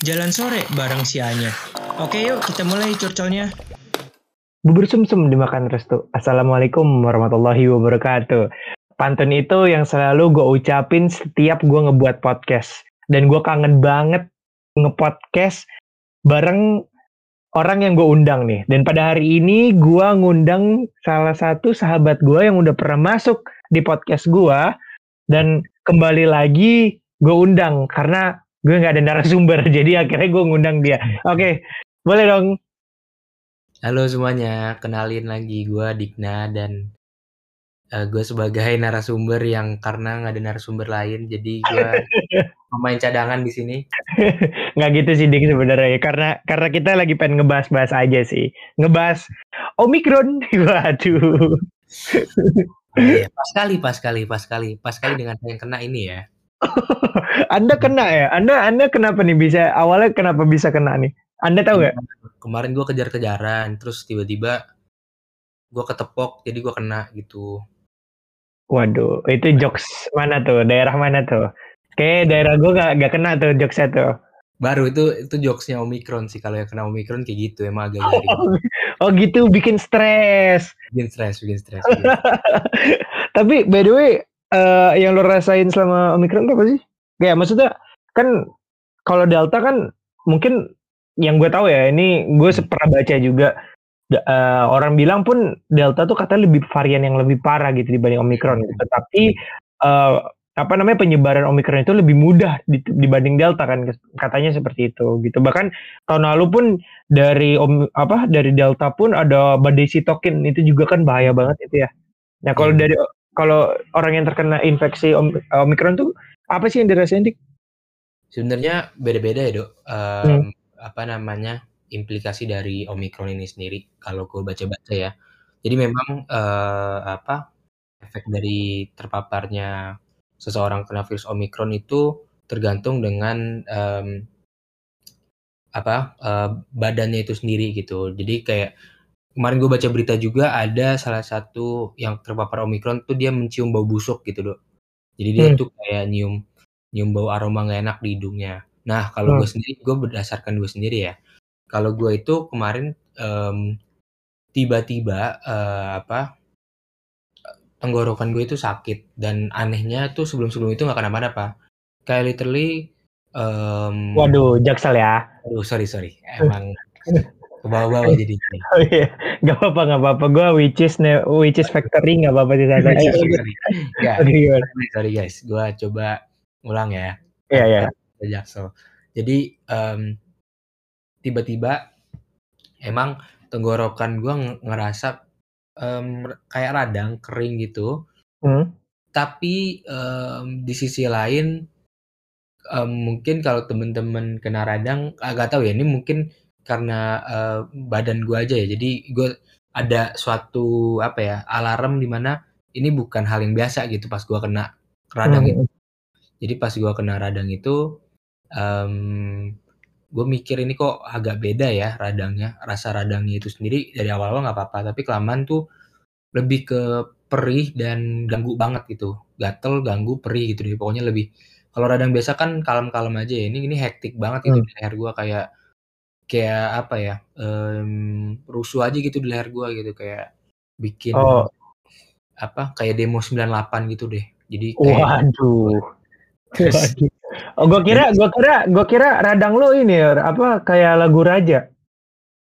Jalan sore bareng si Anya. Oke yuk kita mulai curcolnya. Bubur sumsum dimakan restu. Assalamualaikum warahmatullahi wabarakatuh. Pantun itu yang selalu gue ucapin setiap gue ngebuat podcast. Dan gue kangen banget ngepodcast bareng orang yang gue undang nih. Dan pada hari ini gue ngundang salah satu sahabat gue yang udah pernah masuk di podcast gue. Dan kembali lagi gue undang karena gue nggak ada narasumber jadi akhirnya gue ngundang dia. Oke okay, boleh dong. Halo semuanya kenalin lagi gue Dikna dan uh, gue sebagai narasumber yang karena nggak ada narasumber lain jadi gue pemain cadangan di sini. Nggak gitu sih Dik sebenarnya karena karena kita lagi pengen ngebahas-bahas aja sih. Ngebahas omikron. Waduh. Iya, pas kali pas kali pas kali. Pas kali dengan yang kena ini ya anda kena ya? Anda Anda kenapa nih bisa awalnya kenapa bisa kena nih? Anda tahu nggak? Kemarin gue kejar-kejaran, terus tiba-tiba gue ketepok, jadi gue kena gitu. Waduh, itu jokes mana tuh? Daerah mana tuh? Kayak daerah gue gak, gak kena tuh jokesnya tuh. Baru itu itu jokesnya Omikron sih. Kalau yang kena Omikron kayak gitu emang agak garing. Oh, oh gitu, bikin stres. Bikin stres, bikin stres. Tapi by the way, uh, yang lo rasain selama Omikron tuh apa sih? Ya maksudnya kan kalau Delta kan mungkin yang gue tahu ya ini gue pernah baca juga uh, orang bilang pun Delta tuh katanya lebih varian yang lebih parah gitu dibanding Omikron gitu. Tapi uh, apa namanya penyebaran Omikron itu lebih mudah dibanding Delta kan katanya seperti itu gitu. Bahkan tahun lalu pun dari om, apa dari Delta pun ada badai sitokin itu juga kan bahaya banget itu ya. Nah kalau hmm. dari kalau orang yang terkena infeksi om, omikron tuh apa sih yang dirasain dik? Sebenarnya beda-beda ya dok. Um, hmm. Apa namanya implikasi dari omikron ini sendiri kalau gue baca-baca ya. Jadi memang uh, apa efek dari terpaparnya seseorang kena virus omikron itu tergantung dengan um, apa uh, badannya itu sendiri gitu. Jadi kayak kemarin gue baca berita juga ada salah satu yang terpapar omikron tuh dia mencium bau busuk gitu dok. Jadi dia hmm. tuh kayak nyium nyium bau aroma gak enak di hidungnya. Nah kalau hmm. gue sendiri gue berdasarkan gue sendiri ya kalau gue itu kemarin um, tiba-tiba uh, apa tenggorokan gue itu sakit dan anehnya tuh sebelum-sebelum itu nggak kenapa-napa. Kayak literally um, waduh jaksel ya. Aduh sorry sorry. Emang ke bawah-bawah jadi. Oh iya, gak apa-apa gak apa-apa. Gue which is which is factory gak apa-apa sih saya. ya, sorry guys, gue coba ulang ya. Iya iya. Jaksel. Jadi um, tiba-tiba emang tenggorokan gue ngerasa um, kayak radang kering gitu. Hmm. Tapi um, di sisi lain um, mungkin kalau temen-temen kena radang agak tahu ya ini mungkin karena uh, badan gue aja ya. Jadi gue ada suatu apa ya alarm di mana ini bukan hal yang biasa gitu pas gue kena radang hmm. itu. Jadi pas gue kena radang itu, um, gue mikir ini kok agak beda ya radangnya. Rasa radangnya itu sendiri dari awal-awal nggak apa-apa, tapi kelamaan tuh lebih ke perih dan ganggu banget gitu. Gatel, ganggu, perih gitu deh. Pokoknya lebih kalau radang biasa kan kalem-kalem aja ya. Ini ini hektik banget gitu hmm. di leher gue kayak kayak apa ya, um, rusuh aja gitu di leher gue gitu, kayak bikin Oh. apa, kayak demo 98 gitu deh. Jadi kayak Waduh. Waduh. Oh, gua kira gua kira gua kira radang lo ini ya, apa, kayak lagu Raja.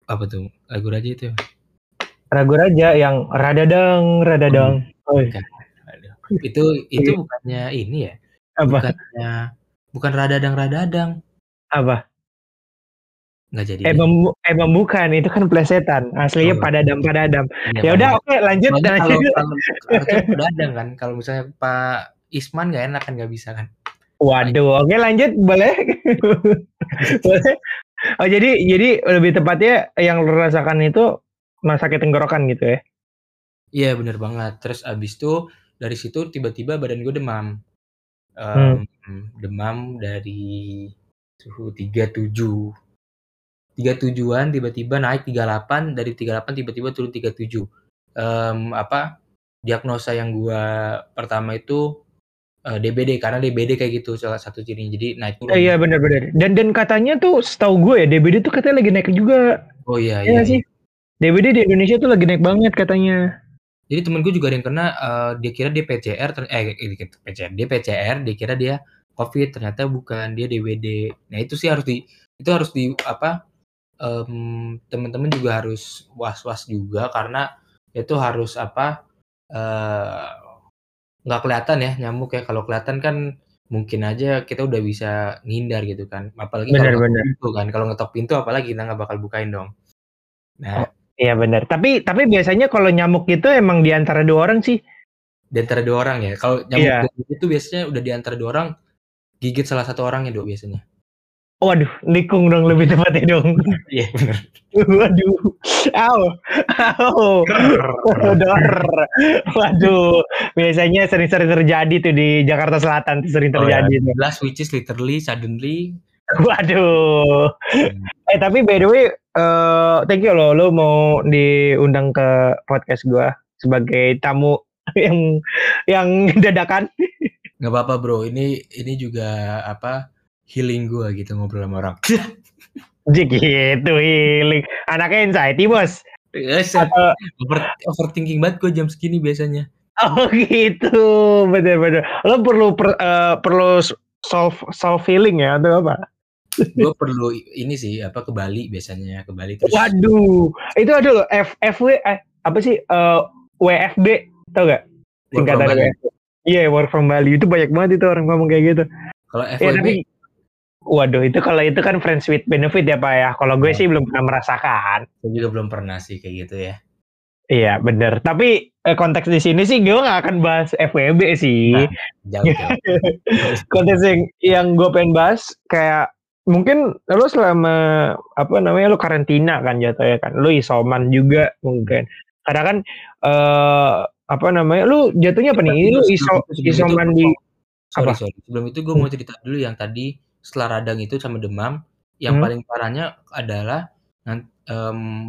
Apa tuh? Lagu Raja itu? Lagu Raja yang radadang radadang. Oh, oh. Itu itu iya. bukannya ini ya, Apa? bukannya bukan radadang radadang. Apa? Nggak jadi Emang emang bukan, itu kan plesetan. Aslinya oh. padadam padadam. Iya, ya udah oke lanjut dan kalau, kalau padadam kan, kalau misalnya Pak Isman nggak enak kan nggak bisa kan. Waduh, oke lanjut boleh. boleh. Oh jadi jadi lebih tepatnya yang lo rasakan itu sakit tenggorokan gitu ya? Iya bener banget. Terus abis itu dari situ tiba-tiba badan gue demam. Um, hmm. Demam dari suhu 37 tiga tujuan tiba-tiba naik 38 dari 38 tiba-tiba turun 37 um, apa diagnosa yang gua pertama itu uh, DBD karena DBD kayak gitu salah satu cirinya. Jadi naik turun. Eh, iya benar-benar. Dan dan katanya tuh setahu gue ya DBD tuh katanya lagi naik juga. Oh iya Iya iya. sih. DBD di Indonesia tuh lagi naik banget katanya. Jadi temen gue juga ada yang kena uh, dia kira dia PCR eh ini PCR dia PCR dia kira dia COVID ternyata bukan dia DBD. Nah itu sih harus di itu harus di apa em, teman-teman juga harus was-was juga karena itu harus apa eh, nggak kelihatan ya nyamuk ya. Kalau kelihatan kan mungkin aja kita udah bisa ngindar gitu kan. Apalagi Benar, kalau ngetok pintu kan. Kalau ngetok pintu apalagi kita nggak bakal bukain dong. Nah. Iya benar. Tapi tapi biasanya kalau nyamuk itu emang di antara dua orang sih. di antara dua orang ya. Kalau nyamuk Iya. itu biasanya udah di antara dua orang gigit salah satu orangnya dong biasanya Waduh, nikung dong lebih tepatnya dong. iya benar Waduh. Au. Au. Dor. Waduh. Biasanya sering-sering terjadi tuh di Jakarta Selatan tuh sering Oh, ya. terjadi tuh. Jelas which is literally suddenly Waduh. Eh tapi by the way, eh thank you loh lo mau diundang ke podcast gua sebagai tamu yang yang dadakan. nggak apa-apa bro ini ini juga apa healing gua gitu ngobrol sama orang Jik gitu healing. Anaknya anxiety bos. Yes, Atau over, overthinking banget gue jam segini biasanya oh gitu, bener-bener. Lo perlu per- eh, perlu solve solve feeling ya atau apa? gue perlu ini sih apa ke Bali biasanya ke Bali terus Waduh, itu ada loh F FW eh apa sih eh, WFB tau gak? Singkatan. Iya work from Bali itu banyak banget itu orang ngomong kayak gitu. kalau Ya FWB tapi Waduh itu kalau itu kan friends with benefit ya Pak ya. Kalau gue Ya. sih belum pernah merasakan. saya juga belum pernah sih kayak gitu ya Iya bener. Tapi eh, konteks di sini sih gue gak akan bahas FWB sih. Nah. jauh jauh konteks yang yang gue pengen bahas kayak mungkin lo selama apa namanya lo karantina kan jatuhnya kan. Lo isoman juga mungkin. Karena kan eh apa namanya lo jatuhnya apa nih? Lo iso, isoman di sorry apa? sorry sebelum itu gue mau cerita dulu yang tadi setelah radang itu sama demam yang Hmm. paling parahnya adalah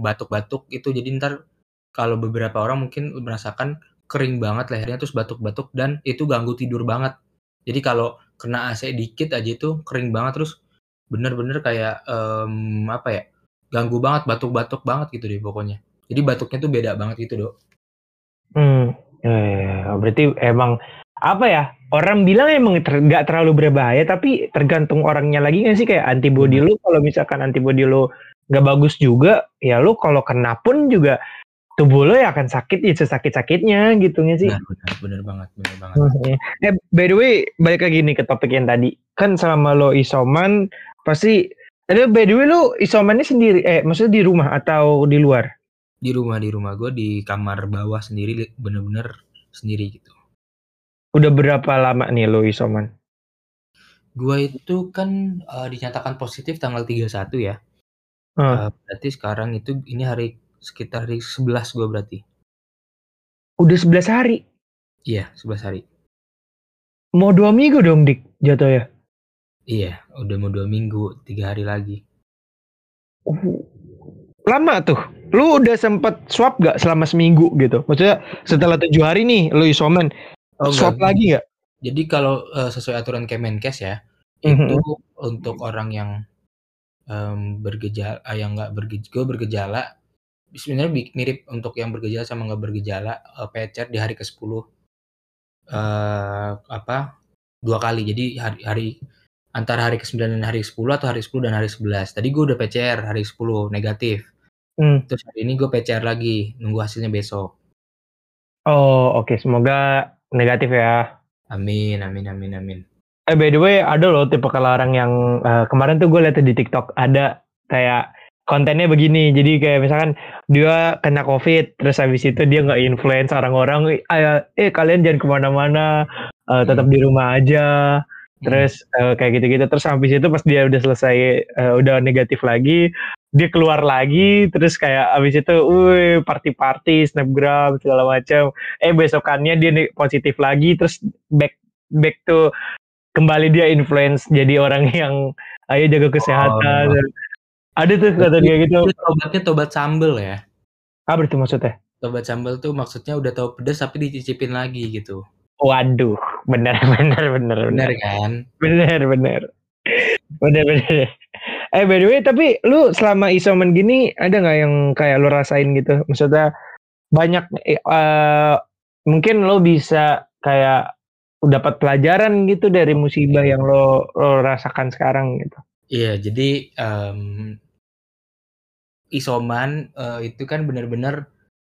batuk-batuk itu. Jadi ntar kalau beberapa orang mungkin merasakan kering banget lehernya terus batuk-batuk dan itu ganggu tidur banget. Jadi kalau kena AC dikit aja itu kering banget terus bener-bener kayak em, apa ya ganggu banget batuk-batuk banget gitu deh pokoknya. Jadi batuknya tuh beda banget gitu dok. Hmm, eh, berarti emang apa ya? Orang bilang emang ter, gak terlalu berbahaya, tapi tergantung orangnya lagi nggak sih kayak antibody lu. Kalau misalkan antibody lu nggak bagus juga, ya lu kalau kena pun juga tubuh lu ya akan sakit ya sesakit sakitnya gitu nggak sih? benar benar bener banget bener banget Hmm, Eh, by the way, balik lagi nih ke topik yang tadi. Kan selama lo isoman, pasti, ada by the way lo isomannya sendiri, eh maksudnya di rumah atau di luar? di rumah di rumah gue di kamar bawah sendiri bener-bener sendiri gitu Udah berapa lama nih lo isoman? gue itu kan eh, dinyatakan positif tanggal 31 ya Hmm. Eh, berarti sekarang itu ini hari sekitar hari 11 gue berarti Udah 11 hari. iya 11 hari Mau dua minggu dong dik jatuhnya. iya udah mau dua minggu tiga hari lagi Uh, lama tuh. Lu udah sempet swab gak selama seminggu gitu? Maksudnya setelah tujuh hari nih lu isoman, oh swab enggak lagi gak? jadi kalau eh, sesuai aturan Kemenkes ya Mhm. itu untuk orang yang em, bergejala ah, yang nggak bergejala bergejala sebenarnya mirip untuk yang bergejala sama nggak bergejala eh, PCR di hari ke 10 eh apa dua kali jadi hari, hari antara hari ke-9 dan hari ke-10 atau hari 10 dan hari 11 tadi gue udah PCR hari 10 negatif Hmm. terus hari ini gue PCR lagi nunggu hasilnya besok Oh oke, semoga negatif ya. amin amin amin amin Eh by the way ada loh tipe kalau orang yang eh, kemarin tuh gue liat di TikTok ada kayak kontennya begini. Jadi kayak misalkan dia kena covid terus habis itu dia nggak influence orang-orang. Eh, eh kalian jangan ke mana-mana, eh, tetap di rumah aja. Terus eh, kayak gitu-gitu. Terus habis itu pas dia udah selesai eh, udah negatif lagi, dia keluar lagi. Terus kayak habis itu, wih party-party, snapgram segala macam. Eh besokannya dia positif lagi. Terus back back to kembali dia influence jadi orang yang ayo jaga kesehatan. Oh. Ada tuh kata dia gitu. Itu tobatnya tobat sambel ya Apa itu maksudnya? tobat sambal tuh maksudnya udah tahu pedas tapi dicicipin lagi gitu Waduh, benar benar benar Bener kan? benar benar benar benar. Eh by the way, tapi lu selama isoman gini ada nggak yang kayak lu rasain gitu? Maksudnya banyak uh, mungkin lo bisa kayak dapat pelajaran gitu dari musibah yang lo lo rasakan sekarang gitu. Iya, jadi um, isoman uh, itu kan benar-benar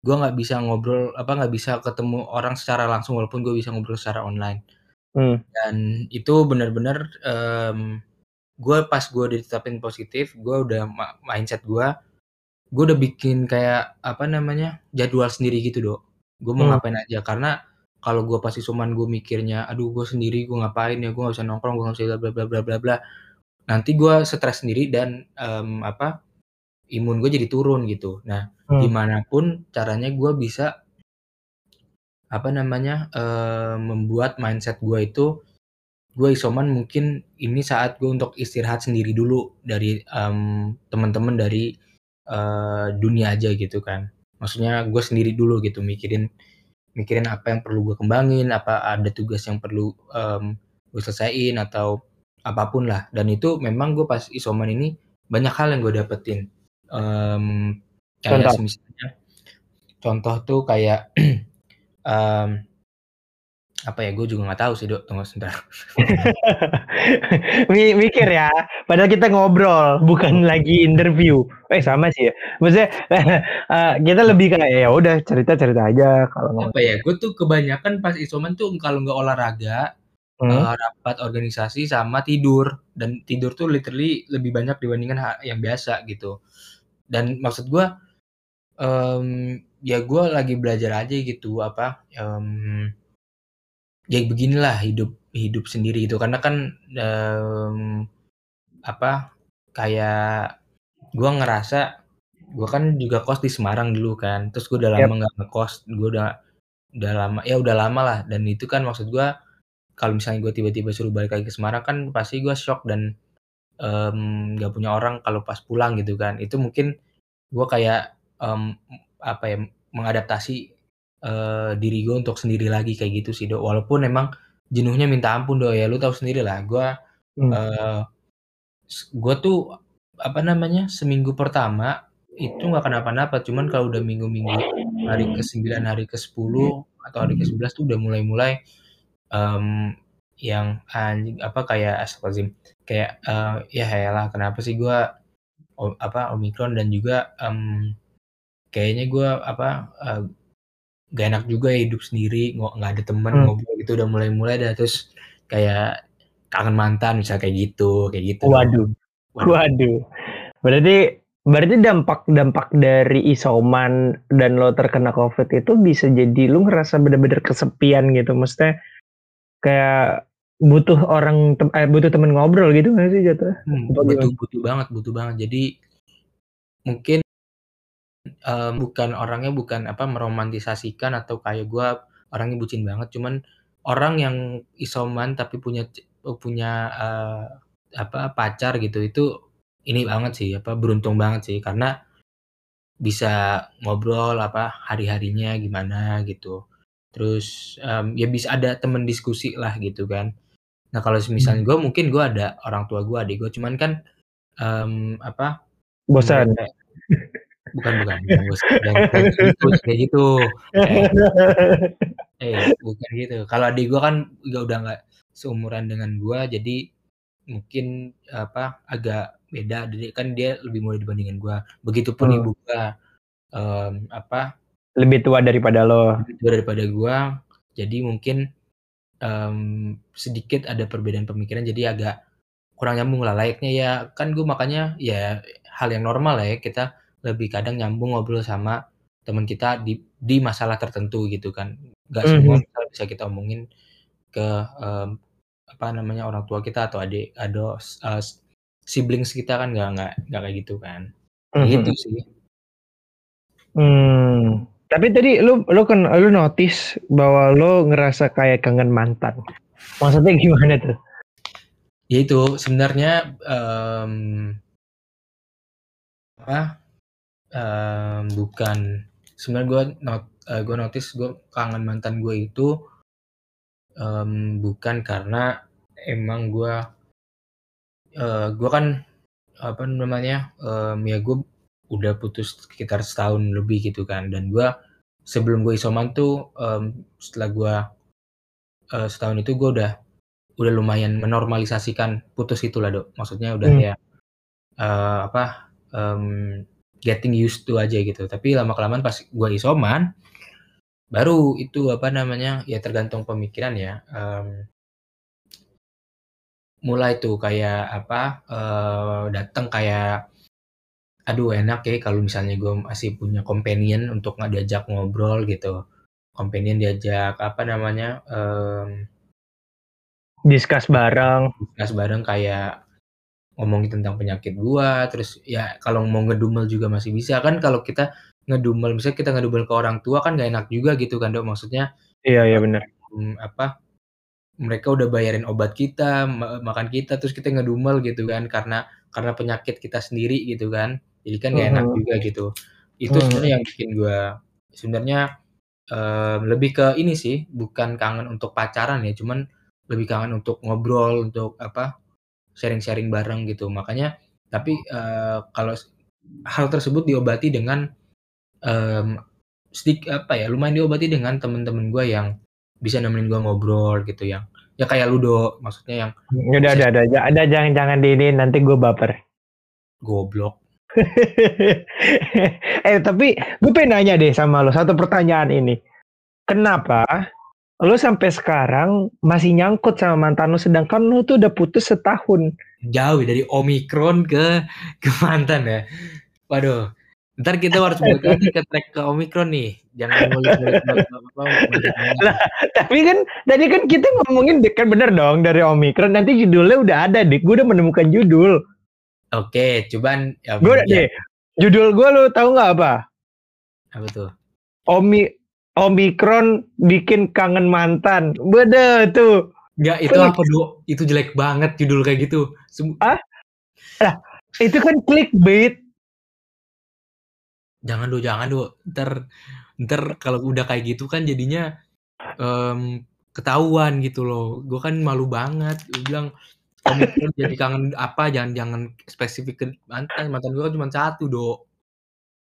gue nggak bisa ngobrol apa nggak bisa ketemu orang secara langsung walaupun gue bisa ngobrol secara online hmm. dan itu benar-benar um, gue pas gue ditetapin positif gue udah mindset gue gue udah bikin kayak apa namanya jadwal sendiri gitu dok gue mau hmm. ngapain aja karena kalau gue pasti cuman gue mikirnya aduh gue sendiri gue ngapain ya gue nggak bisa nongkrong gue nggak bisa bla bla bla bla bla nanti gue stres sendiri dan um, apa imun gue jadi turun gitu. Nah, hmm. gimana pun caranya gue bisa apa namanya uh, membuat mindset gue itu gue isoman mungkin ini saat gue untuk istirahat sendiri dulu dari um, teman-teman dari uh, dunia aja gitu kan. Maksudnya gue sendiri dulu gitu mikirin mikirin apa yang perlu gue kembangin, apa ada tugas yang perlu um, gue selesaiin atau apa pun lah. Dan itu memang gue pas isoman ini banyak hal yang gue dapetin um, kayak contoh. misalnya contoh tuh kayak um, apa ya gue juga nggak tahu sih dok. Tunggu sebentar. Mikir ya. Padahal kita ngobrol bukan lagi interview. Eh sama sih ya. Maksudnya uh, kita lebih kayak ya udah cerita cerita aja kalau apa ya gue tuh kebanyakan pas isoman tuh kalau nggak olahraga hmm. uh, rapat organisasi sama tidur. Dan tidur tuh literally lebih banyak dibandingkan yang biasa gitu dan maksud gue um, ya gue lagi belajar aja gitu apa um, ya beginilah hidup hidup sendiri gitu. Karena kan um, apa kayak gue ngerasa gue kan juga kos di Semarang dulu kan. Terus gue udah lama nggak yep. ngekos gue udah udah lama ya udah lama lah. Dan itu kan maksud gue kalau misalnya gue tiba-tiba suruh balik lagi ke Semarang kan pasti gue shock dan um, nggak punya orang kalau pas pulang gitu kan. Itu mungkin gue kayak, um, apa ya, mengadaptasi, uh, diri gue untuk sendiri lagi kayak gitu sih, Dok. Walaupun emang jenuhnya minta ampun, Dok, ya lu tahu sendiri lah gue hmm. uh, gue tuh, apa namanya, seminggu pertama itu nggak kenapa-napa, cuman kalau udah minggu-minggu hari ke-9, hari ke-10, atau hari ke-11 tuh udah mulai-mulai, um, yang anjing apa, kayak astagfirullahaladzim, kayak, uh, ya eyalah kenapa sih gue apa omikron dan juga um, kayaknya gue apa uh, gak enak juga ya hidup sendiri nggak nggak ada teman hmm. ngobrol gitu udah mulai-mulai dah terus kayak kangen mantan misalnya kayak gitu kayak gitu waduh waduh, waduh. berarti berarti dampak dampak dari isoman dan lo terkena covid itu bisa jadi lo ngerasa bener-bener kesepian gitu maksudnya kayak butuh orang tem eh, butuh temen ngobrol gitu nggak sih jatuh? Hmm, butuh butuh banget butuh banget. Jadi mungkin um, bukan orangnya bukan apa meromantisasikan atau kayak gue orangnya bucin banget, cuman orang yang isoman tapi punya punya uh, apa pacar gitu itu ini banget sih apa beruntung banget sih karena bisa ngobrol apa hari-harinya gimana gitu. Terus um, ya bisa ada temen diskusi lah gitu kan. Nah kalau misalnya hmm. gue mungkin gue ada orang tua gue, adik gue, cuman kan um, apa? Bosan. bukan bukan, bukan bosan. kayak gitu, kayak gitu. Eh, eh bukan gitu. Kalau adik gue kan juga udah nggak seumuran dengan gue, jadi mungkin apa agak beda. Jadi kan dia lebih muda dibandingin gue. Begitupun hmm. ibu gue um, apa? Lebih tua daripada lo. Lebih tua daripada gue. Jadi mungkin um, sedikit ada perbedaan pemikiran jadi agak kurang nyambung lah layaknya ya kan gue makanya ya hal yang normal lah ya kita lebih kadang nyambung ngobrol sama teman kita di di masalah tertentu gitu kan nggak mm -hmm. semua mhm. bisa kita omongin ke um, apa namanya orang tua kita atau adik ada uh, siblings kita kan nggak nggak nggak kayak gitu kan mm -hmm. gitu sih hmm tapi tadi lu lu kan lu notice bahwa lu ngerasa kayak kangen mantan. Maksudnya gimana tuh? Ya itu sebenarnya um, apa? Um, bukan sebenarnya gue not uh, gue notice gue kangen mantan gue itu um, bukan karena emang gue uh, gue kan apa namanya um, ya gue udah putus sekitar setahun lebih gitu kan. Dan gue sebelum gue isoman tuh um, setelah gue uh, setahun itu gue udah udah lumayan menormalisasikan putus itulah dok. Maksudnya udah hmm. ya uh, apa um, getting used to aja gitu. Tapi lama kelamaan pas gue isoman baru itu apa namanya ya tergantung pemikiran ya um, mulai tuh kayak apa uh, datang kayak aduh enak ya kalau misalnya gue masih punya companion untuk nggak diajak ngobrol gitu. Companion diajak apa namanya um, discuss bareng. Discuss bareng kayak ngomongin tentang penyakit gua terus ya kalau mau ngedumel juga masih bisa. Kan kalau kita ngedumel misalnya kita ngedumel ke orang tua kan gak enak juga gitu kan dok? Maksudnya iya iya benar um, apa mereka udah bayarin obat kita makan kita terus kita ngedumel gitu kan karena karena penyakit kita sendiri gitu kan jadi kan gak enak uh -huh. juga gitu. Itu uh -huh. sebenarnya yang bikin gue sebenarnya um, lebih ke ini sih bukan kangen untuk pacaran ya cuman lebih kangen untuk ngobrol untuk apa sharing-sharing bareng gitu. Makanya tapi uh, kalau hal tersebut diobati dengan um, sedik apa ya lumayan diobati dengan temen-temen gue yang bisa nemenin gue ngobrol gitu yang ya kayak Ludo maksudnya yang udah ada ada ada jangan jangan di ini nanti gue baper. Goblok eh tapi gue pengen nanya deh sama lo satu pertanyaan ini. Kenapa lo sampai sekarang masih nyangkut sama mantan lo sedangkan lo tuh udah putus setahun? Jauh dari Omikron ke ke mantan ya. Waduh. Ntar kita harus balik ke track ke Omikron nih. Jangan ngulik-ngulik lah, tapi kan tadi kan kita ngomongin kan bener dong dari Omikron. Nanti judulnya udah ada, Dik. Gue udah menemukan judul. Oke, cuman ya, gue ya. Judul gue lu tahu nggak apa? Apa tuh? Omi Omikron bikin kangen mantan. Beda tuh. Enggak, itu apa, Do? Itu jelek banget judul kayak gitu. Sem ah? Lah, itu kan clickbait. Jangan, Do, jangan, Do. Ntar, ntar kalau udah kayak gitu kan jadinya um, ketahuan gitu loh. Gue kan malu banget. Gue bilang, Omikron jadi kangen apa jangan jangan spesifik ke mantan mantan gue kan cuma satu do.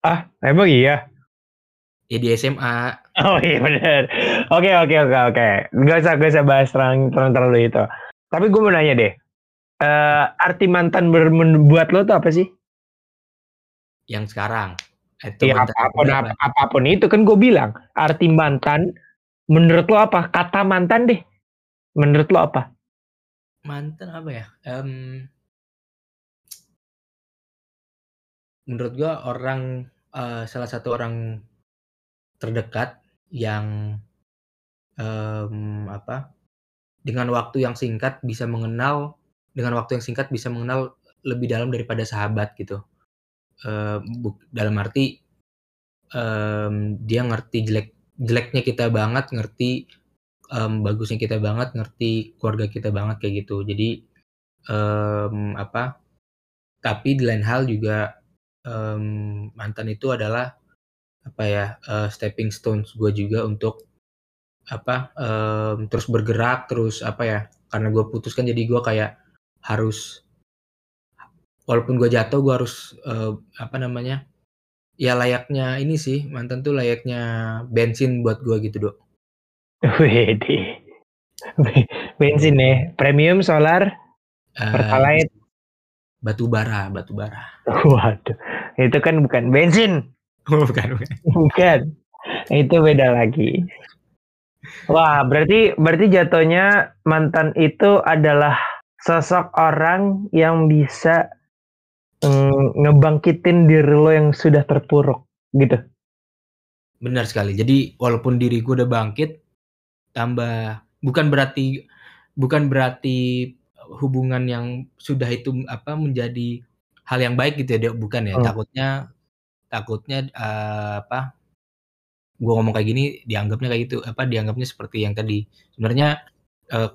Ah emang iya? Ya di SMA oh iya benar oke oke oke oke. Gak usah gak usah bahas terang terang terlalu itu. Tapi gue mau nanya deh uh, arti mantan membuat lo tuh apa sih? Yang sekarang. Iya apa pun apa, apa pun itu kan gue bilang arti mantan menurut lo apa? Kata mantan deh. Menurut lo apa Mantan apa ya, Um, menurut gua orang, uh, salah satu orang terdekat yang, um, apa, dengan waktu yang singkat bisa mengenal dengan waktu yang singkat bisa mengenal lebih dalam daripada sahabat gitu. Uh, dalam arti, um, dia ngerti jelek jeleknya kita banget, ngerti um, bagusnya kita banget, ngerti keluarga kita banget kayak gitu. Jadi um, apa? Tapi di lain hal juga um, mantan itu adalah apa ya uh, stepping stones gue juga untuk apa um, terus bergerak terus apa ya karena gue putuskan jadi gue kayak harus walaupun gue jatuh gue harus uh, apa namanya ya layaknya ini sih mantan tuh layaknya bensin buat gue gitu dok Wede. Bensin ya, premium solar, uh, pertalite, batu bara, batu bara. Waduh, itu kan bukan bensin. Oh, bukan, bukan. Bukan. Itu beda lagi. Wah, berarti berarti jatuhnya mantan itu adalah sosok orang yang bisa mm, ngebangkitin diri lo yang sudah terpuruk gitu. Benar sekali. Jadi walaupun diri gue udah bangkit, tambah. Bukan berarti bukan berarti hubungan yang sudah itu apa menjadi hal yang baik gitu ya bukan ya. Oh. takutnya takutnya uh, apa gue ngomong kayak gini dianggapnya kayak gitu apa dianggapnya seperti yang tadi. Sebenarnya uh,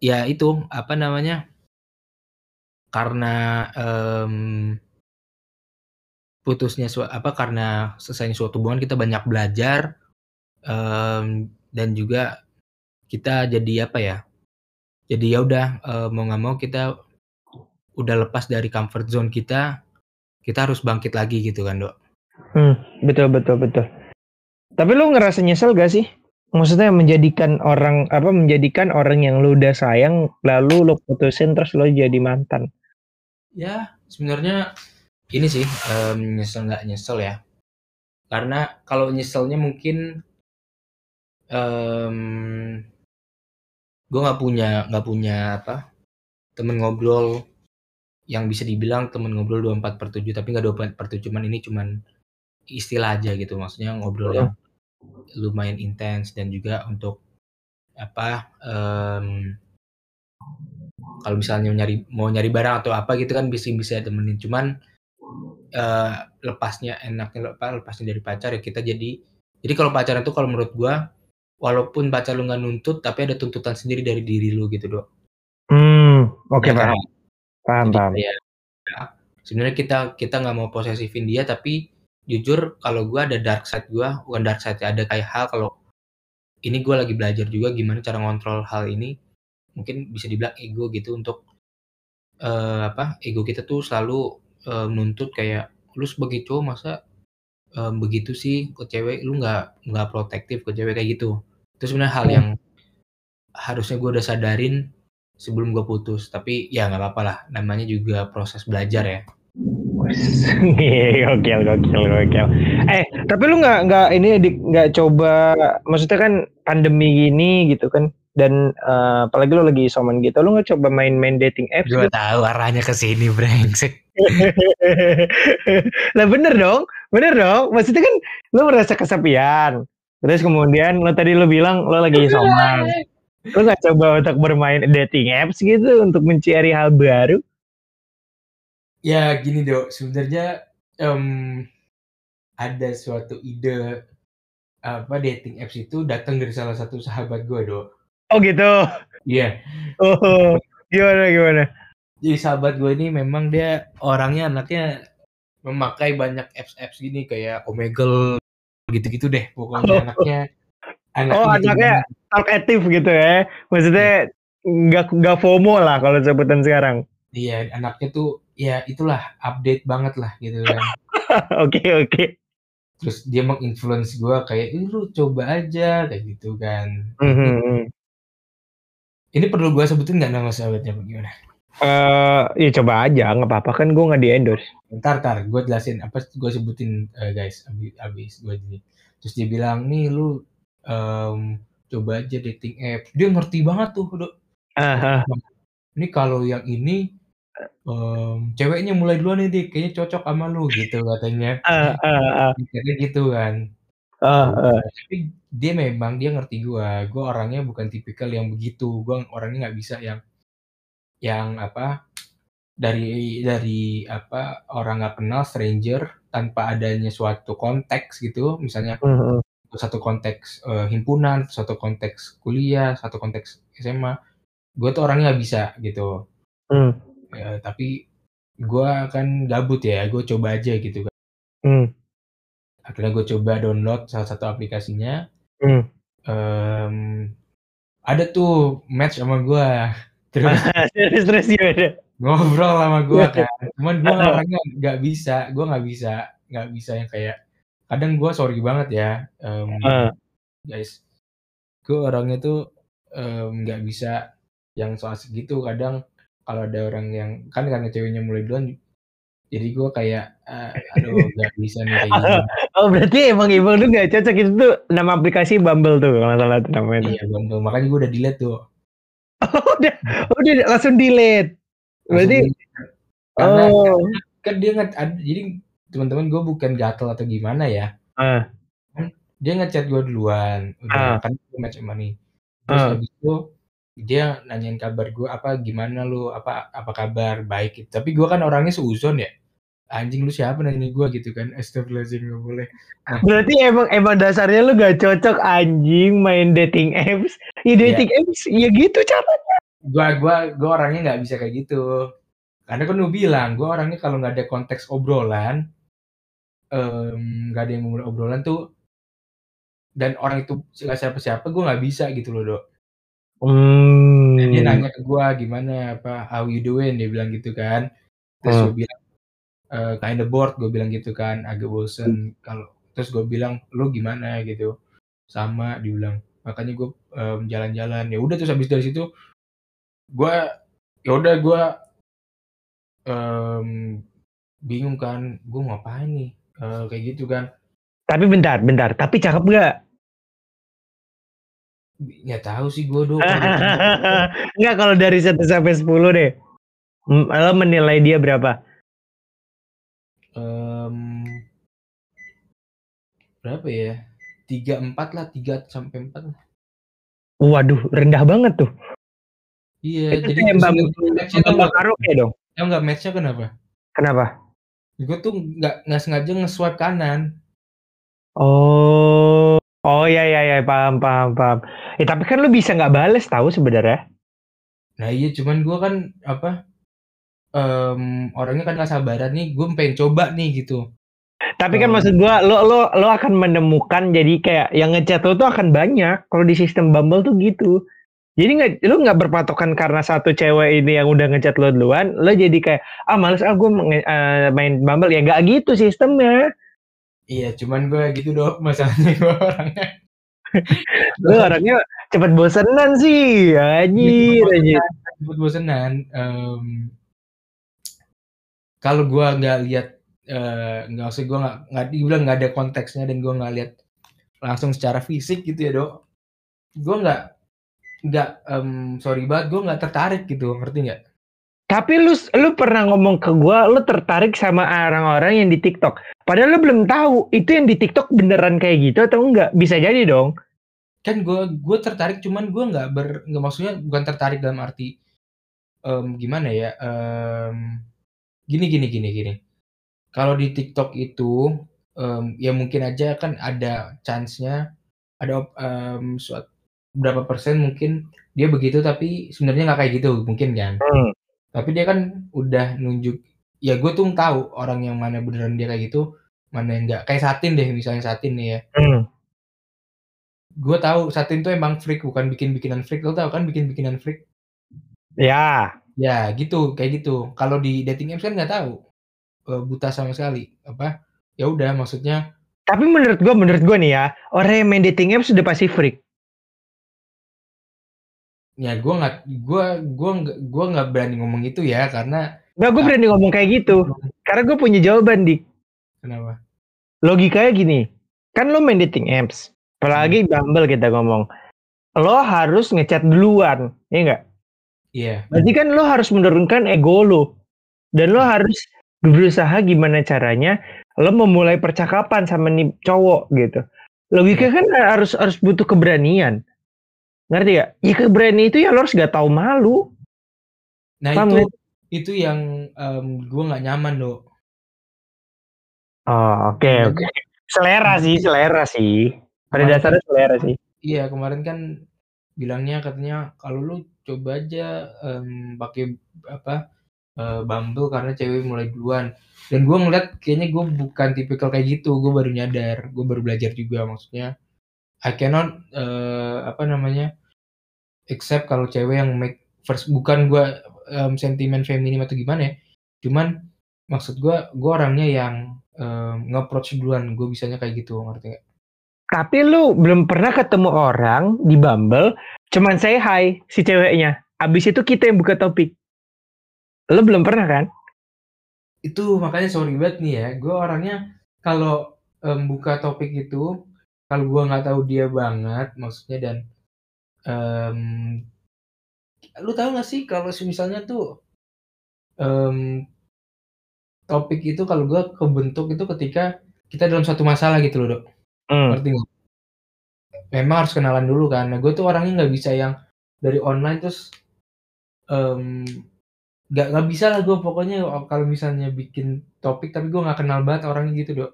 ya itu apa namanya karena um, putusnya apa karena selesai suatu hubungan kita banyak belajar um, dan juga kita jadi apa ya, jadi ya udah, uh, mau nggak mau kita udah lepas dari comfort zone kita, kita harus bangkit lagi gitu kan, Dok. Hmm, betul betul betul. Tapi lu ngerasa nyesel gak sih? Maksudnya menjadikan orang apa menjadikan orang yang lu udah sayang lalu lu putusin terus lu jadi mantan. Ya, sebenarnya ini sih um, nyesel nggak nyesel ya. Karena kalau nyeselnya mungkin um, gue nggak punya nggak punya apa temen ngobrol yang bisa dibilang temen ngobrol 24 per 7 tapi nggak 24 per 7 cuman ini cuman istilah aja gitu. Maksudnya ngobrol yang lumayan intens dan juga untuk apa um, kalau misalnya nyari mau nyari barang atau apa gitu kan bisa bisa temenin cuman uh, lepasnya enaknya apa lepasnya dari pacar ya kita jadi jadi kalau pacaran tuh kalau menurut gua walaupun pacar lu nggak nuntut tapi ada tuntutan sendiri dari diri lu gitu dok. Hmm oke okay, ya, paham. Paham jadi, paham. ya, sebenarnya kita kita nggak mau posesifin dia tapi jujur kalau gue ada dark side gue bukan dark side ya ada kayak hal kalau ini gue lagi belajar juga gimana cara ngontrol hal ini mungkin bisa dibilang ego gitu untuk uh, apa ego kita tuh selalu uh, menuntut kayak lu sebagai cowok masa um, begitu sih ke cewek lu nggak nggak protektif ke cewek kayak gitu. Itu sebenarnya hal yang harusnya gue udah sadarin sebelum gue putus. Tapi ya nggak apa-apa lah namanya juga proses belajar ya. Gokil gokil gokil. Eh tapi lu nggak nggak ini nggak coba maksudnya kan pandemi gini gitu kan dan uh, apalagi lu lagi isoman gitu lu nggak coba main-main dating apps gue gitu? tahu arahnya ke sini brengsek lah bener dong bener dong maksudnya kan lu merasa kesepian terus kemudian lo tadi lu bilang lo lagi isoman lu nggak coba untuk bermain dating apps gitu untuk mencari hal baru Ya gini Dok, sebenarnya, um, ada suatu ide, apa, dating apps itu datang dari salah satu sahabat gue Dok. Oh gitu? Iya. Oh, gimana gimana? Jadi sahabat gue ini memang dia orangnya anaknya memakai banyak apps-apps gini kayak Omegle, gitu-gitu deh pokoknya oh. anaknya anaknya Oh anaknya talk aktif gitu ya? Maksudnya nggak nggak FOMO lah kalau sebutan sekarang? Iya, anaknya tuh ya itulah update banget lah gitu kan. Oke oke. Terus dia menginfluence gue kayak, "Ih, lu coba aja," kayak gitu kan. Mhm. Ini perlu gue sebutin nggak nama sahabatnya bagaimana? Eh, ya coba aja, nggak apa-apa kan gue nggak di-endorse. Entar entar gue jelasin apa gue sebutin, uh, guys, abis abis gue gini. Terus dia bilang, "Nih lu, um, coba aja dating app." Dia ngerti banget tuh, Dok. Uh, Ini kalau yang ini um, ceweknya mulai duluan nih Dik, kayaknya cocok sama lu gitu katanya. Uh, uh, uh. Gitu kan. Uh, uh. Tapi dia memang dia ngerti gua, gua orangnya bukan tipikal yang begitu, gua orangnya nggak bisa yang yang apa, dari dari apa, orang nggak kenal stranger tanpa adanya suatu konteks gitu, misalnya uh. satu konteks, uh, himpunan, satu konteks kuliah, satu konteks SMA, gue tuh orangnya nggak bisa gitu. Hmm ya tapi gue kan gabut ya, gue coba aja gitu kan. Hmm. Akhirnya gue coba download salah satu aplikasinya. Hmm. Um, ada tuh match sama gue. Terus terus gimana? Ngobrol sama gue kan. Cuman gue orangnya nggak bisa, gue nggak bisa, nggak bisa yang kayak kadang gue sorry banget ya, um, uh. guys. Gue orangnya tuh nggak um, bisa yang so asik gitu. Kadang kalau ada orang yang kan karena ceweknya mulai duluan jadi gue kayak uh, aduh gak bisa nih kayak gini. Oh berarti emang Ibang tuh gak cocok itu tuh nama aplikasi Bumble tuh kalau salah namanya. Iya Bumble makanya gue udah delete tuh. Udah udah langsung delete. Berarti karena, oh. kan dia nggak jadi teman-teman gue bukan gatel atau gimana ya. Uh. Kan dia ngechat gue duluan, udah uh. kan gue match sama nih. Terus uh. habis itu dia nanyain kabar gue, apa, "Gimana lu? Apa apa kabar?" "Baik." Tapi gue kan orangnya seuzon ya. "Anjing lu siapa nanya gue?" Gitu kan. Astagfirullahaladzim gak boleh. Nah, Berarti emang emang dasarnya lu gak cocok anjing main dating apps. Ya iya. dating yeah. apps ya gitu caranya. Gua gua gua orangnya nggak bisa kayak gitu. Karena kan lu bilang, gue orangnya kalau nggak ada konteks obrolan, nggak um, ada yang memulai obrolan tuh dan orang itu nggak siapa-siapa, gue nggak bisa gitu loh, Dok. Hmm. Dan dia nanya ke gue gimana apa how you doing dia bilang gitu kan. Terus Hmm. gue bilang eh kind of bored gue bilang gitu kan agak bosen. Kalau terus gue bilang lu gimana? gitu. Sama dibilang. Makanya gue em, jalan-jalan. Ya udah terus habis dari situ gue ya udah gue em, bingung kan gue ngapain nih? Eh, kayak gitu kan. Tapi bentar, bentar. Tapi cakep gak? nggak tahu sih gue do Enggak kalau dari 1 sampai 10 deh. Hmm, Lo menilai dia berapa? Em, berapa ya tiga empat lah tiga sampai empat lah Waduh, rendah banget tuh. iya Itu jadi kayak Mbak tuh Mbak karaoke dong. Tahu nggak matchnya kenapa Kenapa? gue tuh nggak nggak sengaja nge-swipe kanan Oh, oh ya ya ya paham paham paham. Eh tapi kan lu bisa nggak bales tahu sebenarnya. nah iya cuman gue kan apa em, orangnya kan nggak sabaran nih gue pengen coba nih gitu Tapi kan Oh. maksud gua lo lo lo akan menemukan jadi kayak yang ngechat lo tuh akan banyak kalau di sistem Bumble tuh gitu. Jadi nggak lo nggak berpatokan karena satu cewek ini yang udah ngechat lo duluan, lo jadi kayak ah males ah gue main Bumble ya nggak gitu sistemnya. iya cuman gue gitu dong masalahnya gue orangnya Lo orangnya cepet bosenan sih, anjir anjir. cepet bosenan em, kalau gue nggak lihat eh, nggak usah gue nggak nggak dibilang nggak ada konteksnya dan gue nggak lihat langsung secara fisik gitu ya dok gue nggak nggak em, sorry banget gue nggak tertarik gitu ngerti nggak Tapi lu lu pernah ngomong ke gua lu tertarik sama orang-orang yang di TikTok. Padahal lu belum tahu itu yang di TikTok beneran kayak gitu atau enggak. Bisa jadi dong. kan gue gue tertarik cuman gue nggak ber nggak maksudnya bukan tertarik dalam arti em, gimana ya em, gini gini gini gini kalau di TikTok itu em, ya mungkin aja kan ada chance-nya ada em, suat- berapa persen mungkin dia begitu tapi sebenarnya nggak kayak gitu mungkin kan Hmm. tapi dia kan udah nunjuk ya gue tuh tahu orang yang mana beneran dia kayak gitu mana yang enggak kayak Satin deh misalnya Satin nih ya Hmm. gue tahu Satin tuh emang freak bukan bikin bikinan freak lo tau kan bikin bikinan freak Ya. Ya gitu kayak gitu kalau di dating apps kan nggak tahu Eh, buta sama sekali apa ya udah maksudnya Tapi menurut gua menurut gua nih ya, orang yang main dating apps sudah pasti freak. ya gue nggak gue gue nggak gue nggak berani ngomong itu ya karena Enggak, gue berani ngomong kayak gitu. Karena gue punya jawaban, Dik. kenapa Logikanya gini. Kan lo main dating apps. Apalagi Bumble kita ngomong. Lo harus ngechat duluan. Iya enggak? Iya Berarti kan lo harus menurunkan ego lo. Dan lo harus berusaha gimana caranya lo memulai percakapan sama nih cowok gitu. Logika kan harus harus butuh keberanian. Ngerti gak? Ya keberanian itu ya lo harus gak tahu malu. nah Paham itu nggak? itu yang gue nggak nyaman dok Oh, oke Makanya- oke. Selera sih, selera sih. Pada Kemarin dasarnya selera sih. Iya kemarin kan bilangnya katanya kalau lu coba aja em, pakai apa eh, Bumble karena cewek mulai duluan. Dan gue ngeliat kayaknya gue bukan tipikal kayak gitu gue baru nyadar gue baru belajar juga maksudnya. I cannot eh, apa namanya accept kalau cewek yang make first bukan gue em, sentimen feminim atau gimana ya. Cuman maksud gue gue orangnya yang em, nge-approach duluan gue bisanya kayak gitu ngerti gak? Tapi lu belum pernah ketemu orang di Bumble, cuman say hi si ceweknya. Abis itu kita yang buka topik. Lu belum pernah kan? itu makanya sorry banget nih ya gue orangnya kalau em, buka topik itu kalau gue nggak tahu dia banget maksudnya dan em, lu tahu gak sih kalau misalnya tuh em, topik itu kalau gue kebentuk itu ketika kita dalam satu masalah gitu loh dok Hmm. ngerti nggak? Memang harus kenalan dulu kan. Nah, gue tuh orangnya nggak bisa yang dari online terus nggak nggak bisa lah gue pokoknya kalau misalnya bikin topik tapi gue nggak kenal banget orangnya gitu dok.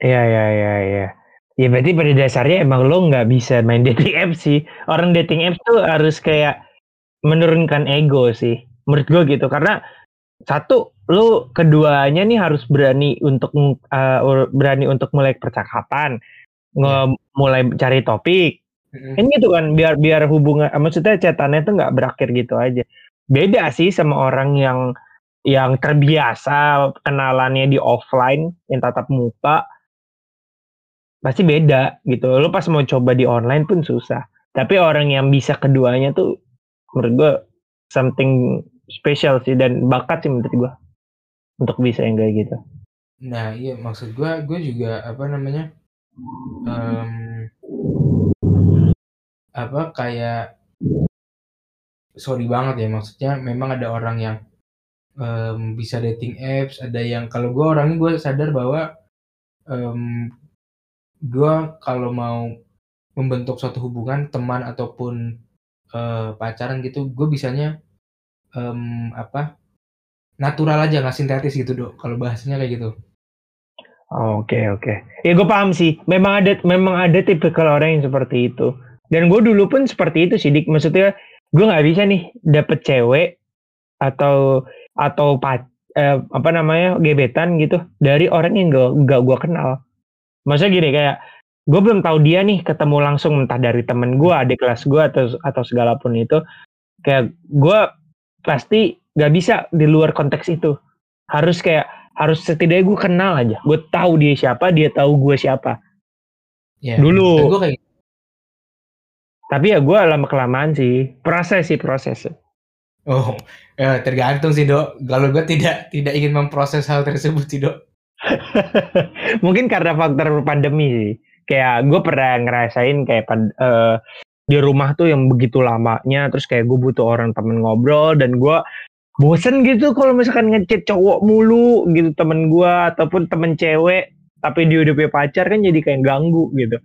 Iya iya iya iya. Ya berarti pada dasarnya emang lo nggak bisa main dating apps sih. Orang dating apps tuh harus kayak menurunkan ego sih. Menurut gue gitu karena satu lo keduanya nih harus berani untuk uh, berani untuk mulai percakapan, nge- mulai cari topik, Mm-hmm. Kan gitu kan biar biar hubungan maksudnya catatannya tuh nggak berakhir gitu aja. Beda sih sama orang yang yang terbiasa kenalannya di offline yang tatap muka pasti beda gitu. Lo pas mau coba di online pun susah. Tapi orang yang bisa keduanya tuh menurut gue something special sih dan bakat sih menurut gue untuk bisa yang kayak gitu. Nah iya maksud gue gue juga apa namanya um, apa kayak sorry banget ya maksudnya memang ada orang yang um, bisa dating apps ada yang kalau gue orangnya gue sadar bahwa um, gue kalau mau membentuk suatu hubungan teman ataupun uh, pacaran gitu gue bisanya um, apa natural aja nggak sintetis gitu dok kalau bahasanya kayak gitu Oke okay, oke. Okay. Ya gue paham sih. Memang ada memang ada tipe kalau orang yang seperti itu. Dan gue dulu pun seperti itu sih. Dik. Maksudnya gue nggak bisa nih dapet cewek atau atau pat, eh, apa namanya gebetan gitu dari orang yang gak, gak gue kenal. Maksudnya gini kayak gue belum tahu dia nih ketemu langsung entah dari temen gue, adik kelas gue atau atau segala pun itu. Kayak gue pasti gak bisa di luar konteks itu. Harus kayak harus setidaknya gue kenal aja. Gue tahu dia siapa dia tahu gue siapa. Ya, dulu. gue kayak... tapi ya gue lama kelamaan sih. Proses sih proses. Oh ya, tergantung sih dok. Kalau gue tidak tidak ingin memproses hal tersebut sih dok. Mungkin karena faktor pandemi sih. Kayak gue pernah ngerasain kayak uh, di rumah tuh yang begitu lamanya terus kayak gue butuh orang temen ngobrol dan gue bosen gitu kalau misalkan ngechat cowok mulu gitu temen gua ataupun temen cewek tapi dia udah punya pacar kan jadi kayak ganggu gitu.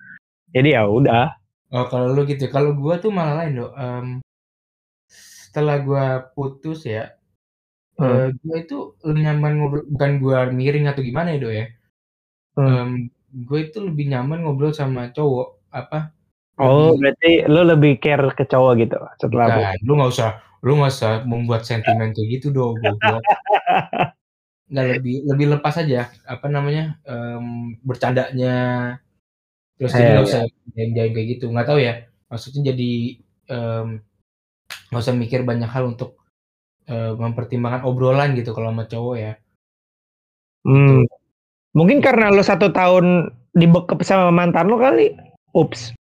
Jadi ya udah. Oh kalau lu gitu. Kalau gua tuh malah lain dong um, setelah gua putus ya hmm. uh, gua itu lebih nyaman ngobrol bukan gua miring atau gimana ya do ya. Hmm. um, gue itu lebih nyaman ngobrol sama cowok apa Oh, lebih... berarti lu lebih care ke cowok gitu setelah Bukan, lu nggak usah lu nggak usah membuat sentimen kayak gitu dong goblok. Nggak lebih lebih lepas aja apa namanya um, bercandanya. Terus jadi nggak usah jaim-jaim kayak gitu. Nggak tahu ya maksudnya jadi nggak um, usah mikir banyak hal untuk uh, mempertimbangkan obrolan gitu kalau sama cowok ya. Hmm. mungkin karena lo satu tahun dibekep sama mantan lo kali? Ups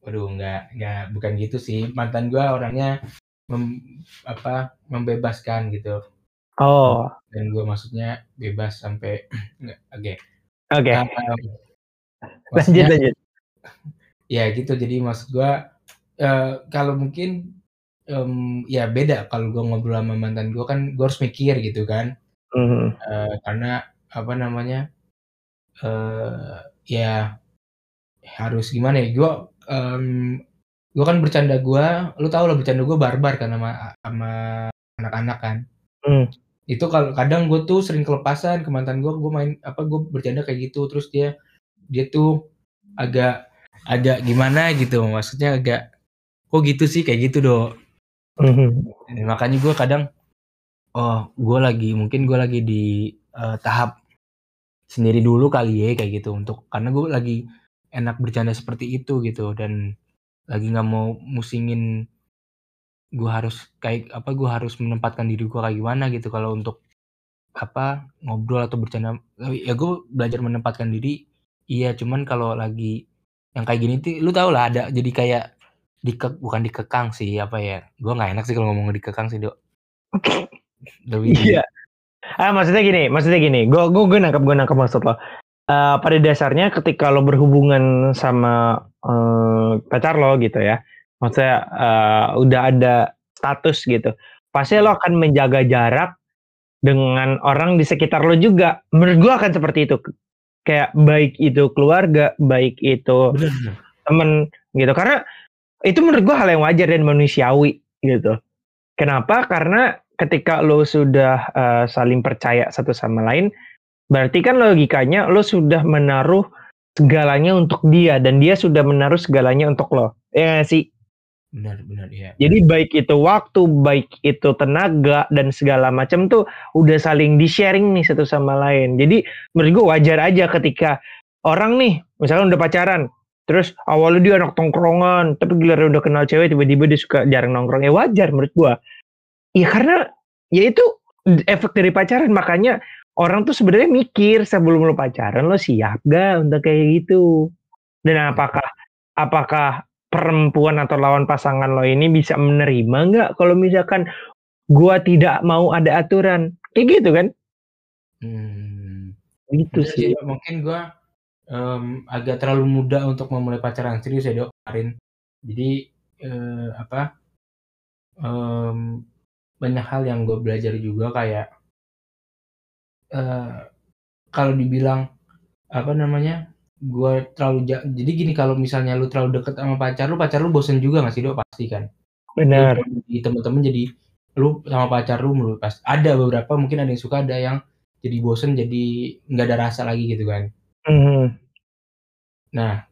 waduh nggak nggak bukan gitu sih mantan gua orangnya mem, apa membebaskan gitu. Oh. Dan gue maksudnya bebas sampai oke. Oke. Lanjut lanjut. Ya gitu. Jadi maksud gue uh, kalau mungkin um, ya beda kalau gue ngobrol sama mantan gue kan gue harus mikir gitu kan. Mm -hmm. uh, karena apa namanya uh, ya harus gimana ya gue um, gue kan bercanda gue lu tau lah bercanda gue barbar kan sama sama anak-anak kan hmm. itu kalau kadang gue tuh sering kelepasan ke mantan gue gue main apa gue bercanda kayak gitu terus dia dia tuh agak agak gimana gitu maksudnya agak kok gitu sih kayak gitu dong hmm. makanya gue kadang oh gue lagi mungkin gue lagi di uh, tahap sendiri dulu kali ya kayak gitu untuk karena gue lagi enak bercanda seperti itu gitu. Dan lagi nggak mau musingin gue harus kayak apa gue harus menempatkan diri gue kayak gimana gitu. Kalau untuk apa ngobrol atau bercanda ya gue belajar menempatkan diri. Iya cuman kalau lagi yang kayak gini tuh lu tau lah ada jadi kayak dike bukan dikekang sih apa ya gue nggak enak sih kalau ngomong dikekang sih dok. Lebih iya. Ah maksudnya gini maksudnya gini gue gue gue nangkep gue nangkep maksud lo uh, pada dasarnya ketika lo berhubungan sama uh, pacar lo gitu ya, maksudnya uh, udah ada status gitu, pasti lo akan menjaga jarak dengan orang di sekitar lo juga. Menurut gue akan seperti itu, kayak baik itu keluarga, baik itu temen gitu, karena itu menurut gue hal yang wajar dan manusiawi gitu. Kenapa? Karena ketika lo sudah uh, saling percaya satu sama lain, Berarti kan logikanya lo sudah menaruh segalanya untuk dia dan dia sudah menaruh segalanya untuk lo. Ya gak sih? Benar, benar ya. Jadi baik itu waktu, baik itu tenaga dan segala macam tuh udah saling di-sharing nih satu sama lain. Jadi menurut gue wajar aja ketika orang nih, misalkan udah pacaran, Terus awalnya dia anak tongkrongan, tapi giliran udah kenal cewek tiba-tiba dia suka jarang nongkrong. Ya wajar menurut gua. Ya karena ya itu efek dari pacaran makanya orang tuh sebenarnya mikir sebelum lo pacaran lo siap gak untuk kayak gitu. Dan apakah apakah perempuan atau lawan pasangan lo ini bisa menerima nggak kalau misalkan gua tidak mau ada aturan kayak gitu kan? Hmm. Gitu sih. sih, mungkin gua um, agak terlalu muda untuk memulai pacaran serius ya dok kemarin. Jadi eh, apa? em, banyak hal yang gue belajar juga kayak eh kalau dibilang apa namanya? Gue terlalu ja- jadi gini kalau misalnya lu terlalu deket sama pacar lu, pacar lu bosen juga gak sih dok pasti kan? Benar. Di temen-temen jadi lu sama pacar lu menurut pas ada beberapa mungkin ada yang suka ada yang jadi bosen jadi nggak ada rasa lagi gitu kan. Mhm. Nah,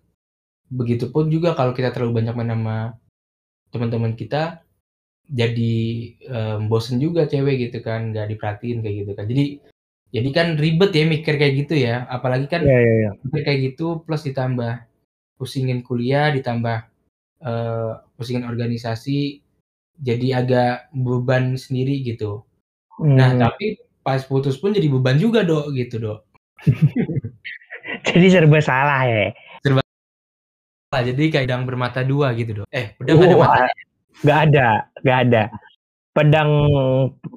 begitupun juga kalau kita terlalu banyak main sama teman-teman kita, jadi em, bosen juga cewek gitu kan, nggak diperhatiin kayak gitu kan. Jadi, jadi kan ribet ya mikir kayak gitu ya. Apalagi kan Iya iya iya. mikir kayak gitu plus ditambah pusingin kuliah, ditambah eh, pusingin organisasi, jadi agak beban sendiri gitu. Nah, Hmm. tapi pas putus pun jadi beban juga dok, gitu dok. Jadi serba salah ya. Nah, jadi kayak bermata dua gitu dok. Eh, pedang ada mata. Nggak ada, nggak ada. Pedang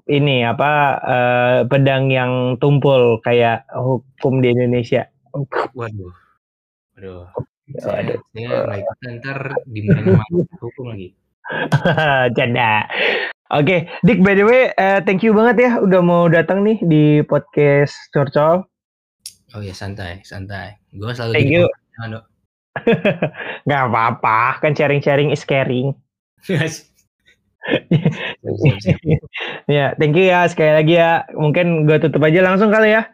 ini apa? eh, pedang yang tumpul kayak hukum di Indonesia. Waduh. Waduh. Waduh. Saya, saya nggak ikutan ntar dimarahin hukum lagi. Canda. Oke, Dik by the way, eh, thank you banget ya udah mau datang nih di podcast Curcol. Oh ya santai, santai. Gue selalu Thank you. Jangan, dok. Gak apa-apa, kan sharing-sharing is caring. Siap. Ya, thank you ya sekali lagi ya. Mungkin gue tutup aja langsung kali ya.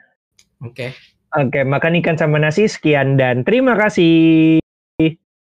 Oke. Oke, makan ikan sama nasi sekian dan terima kasih.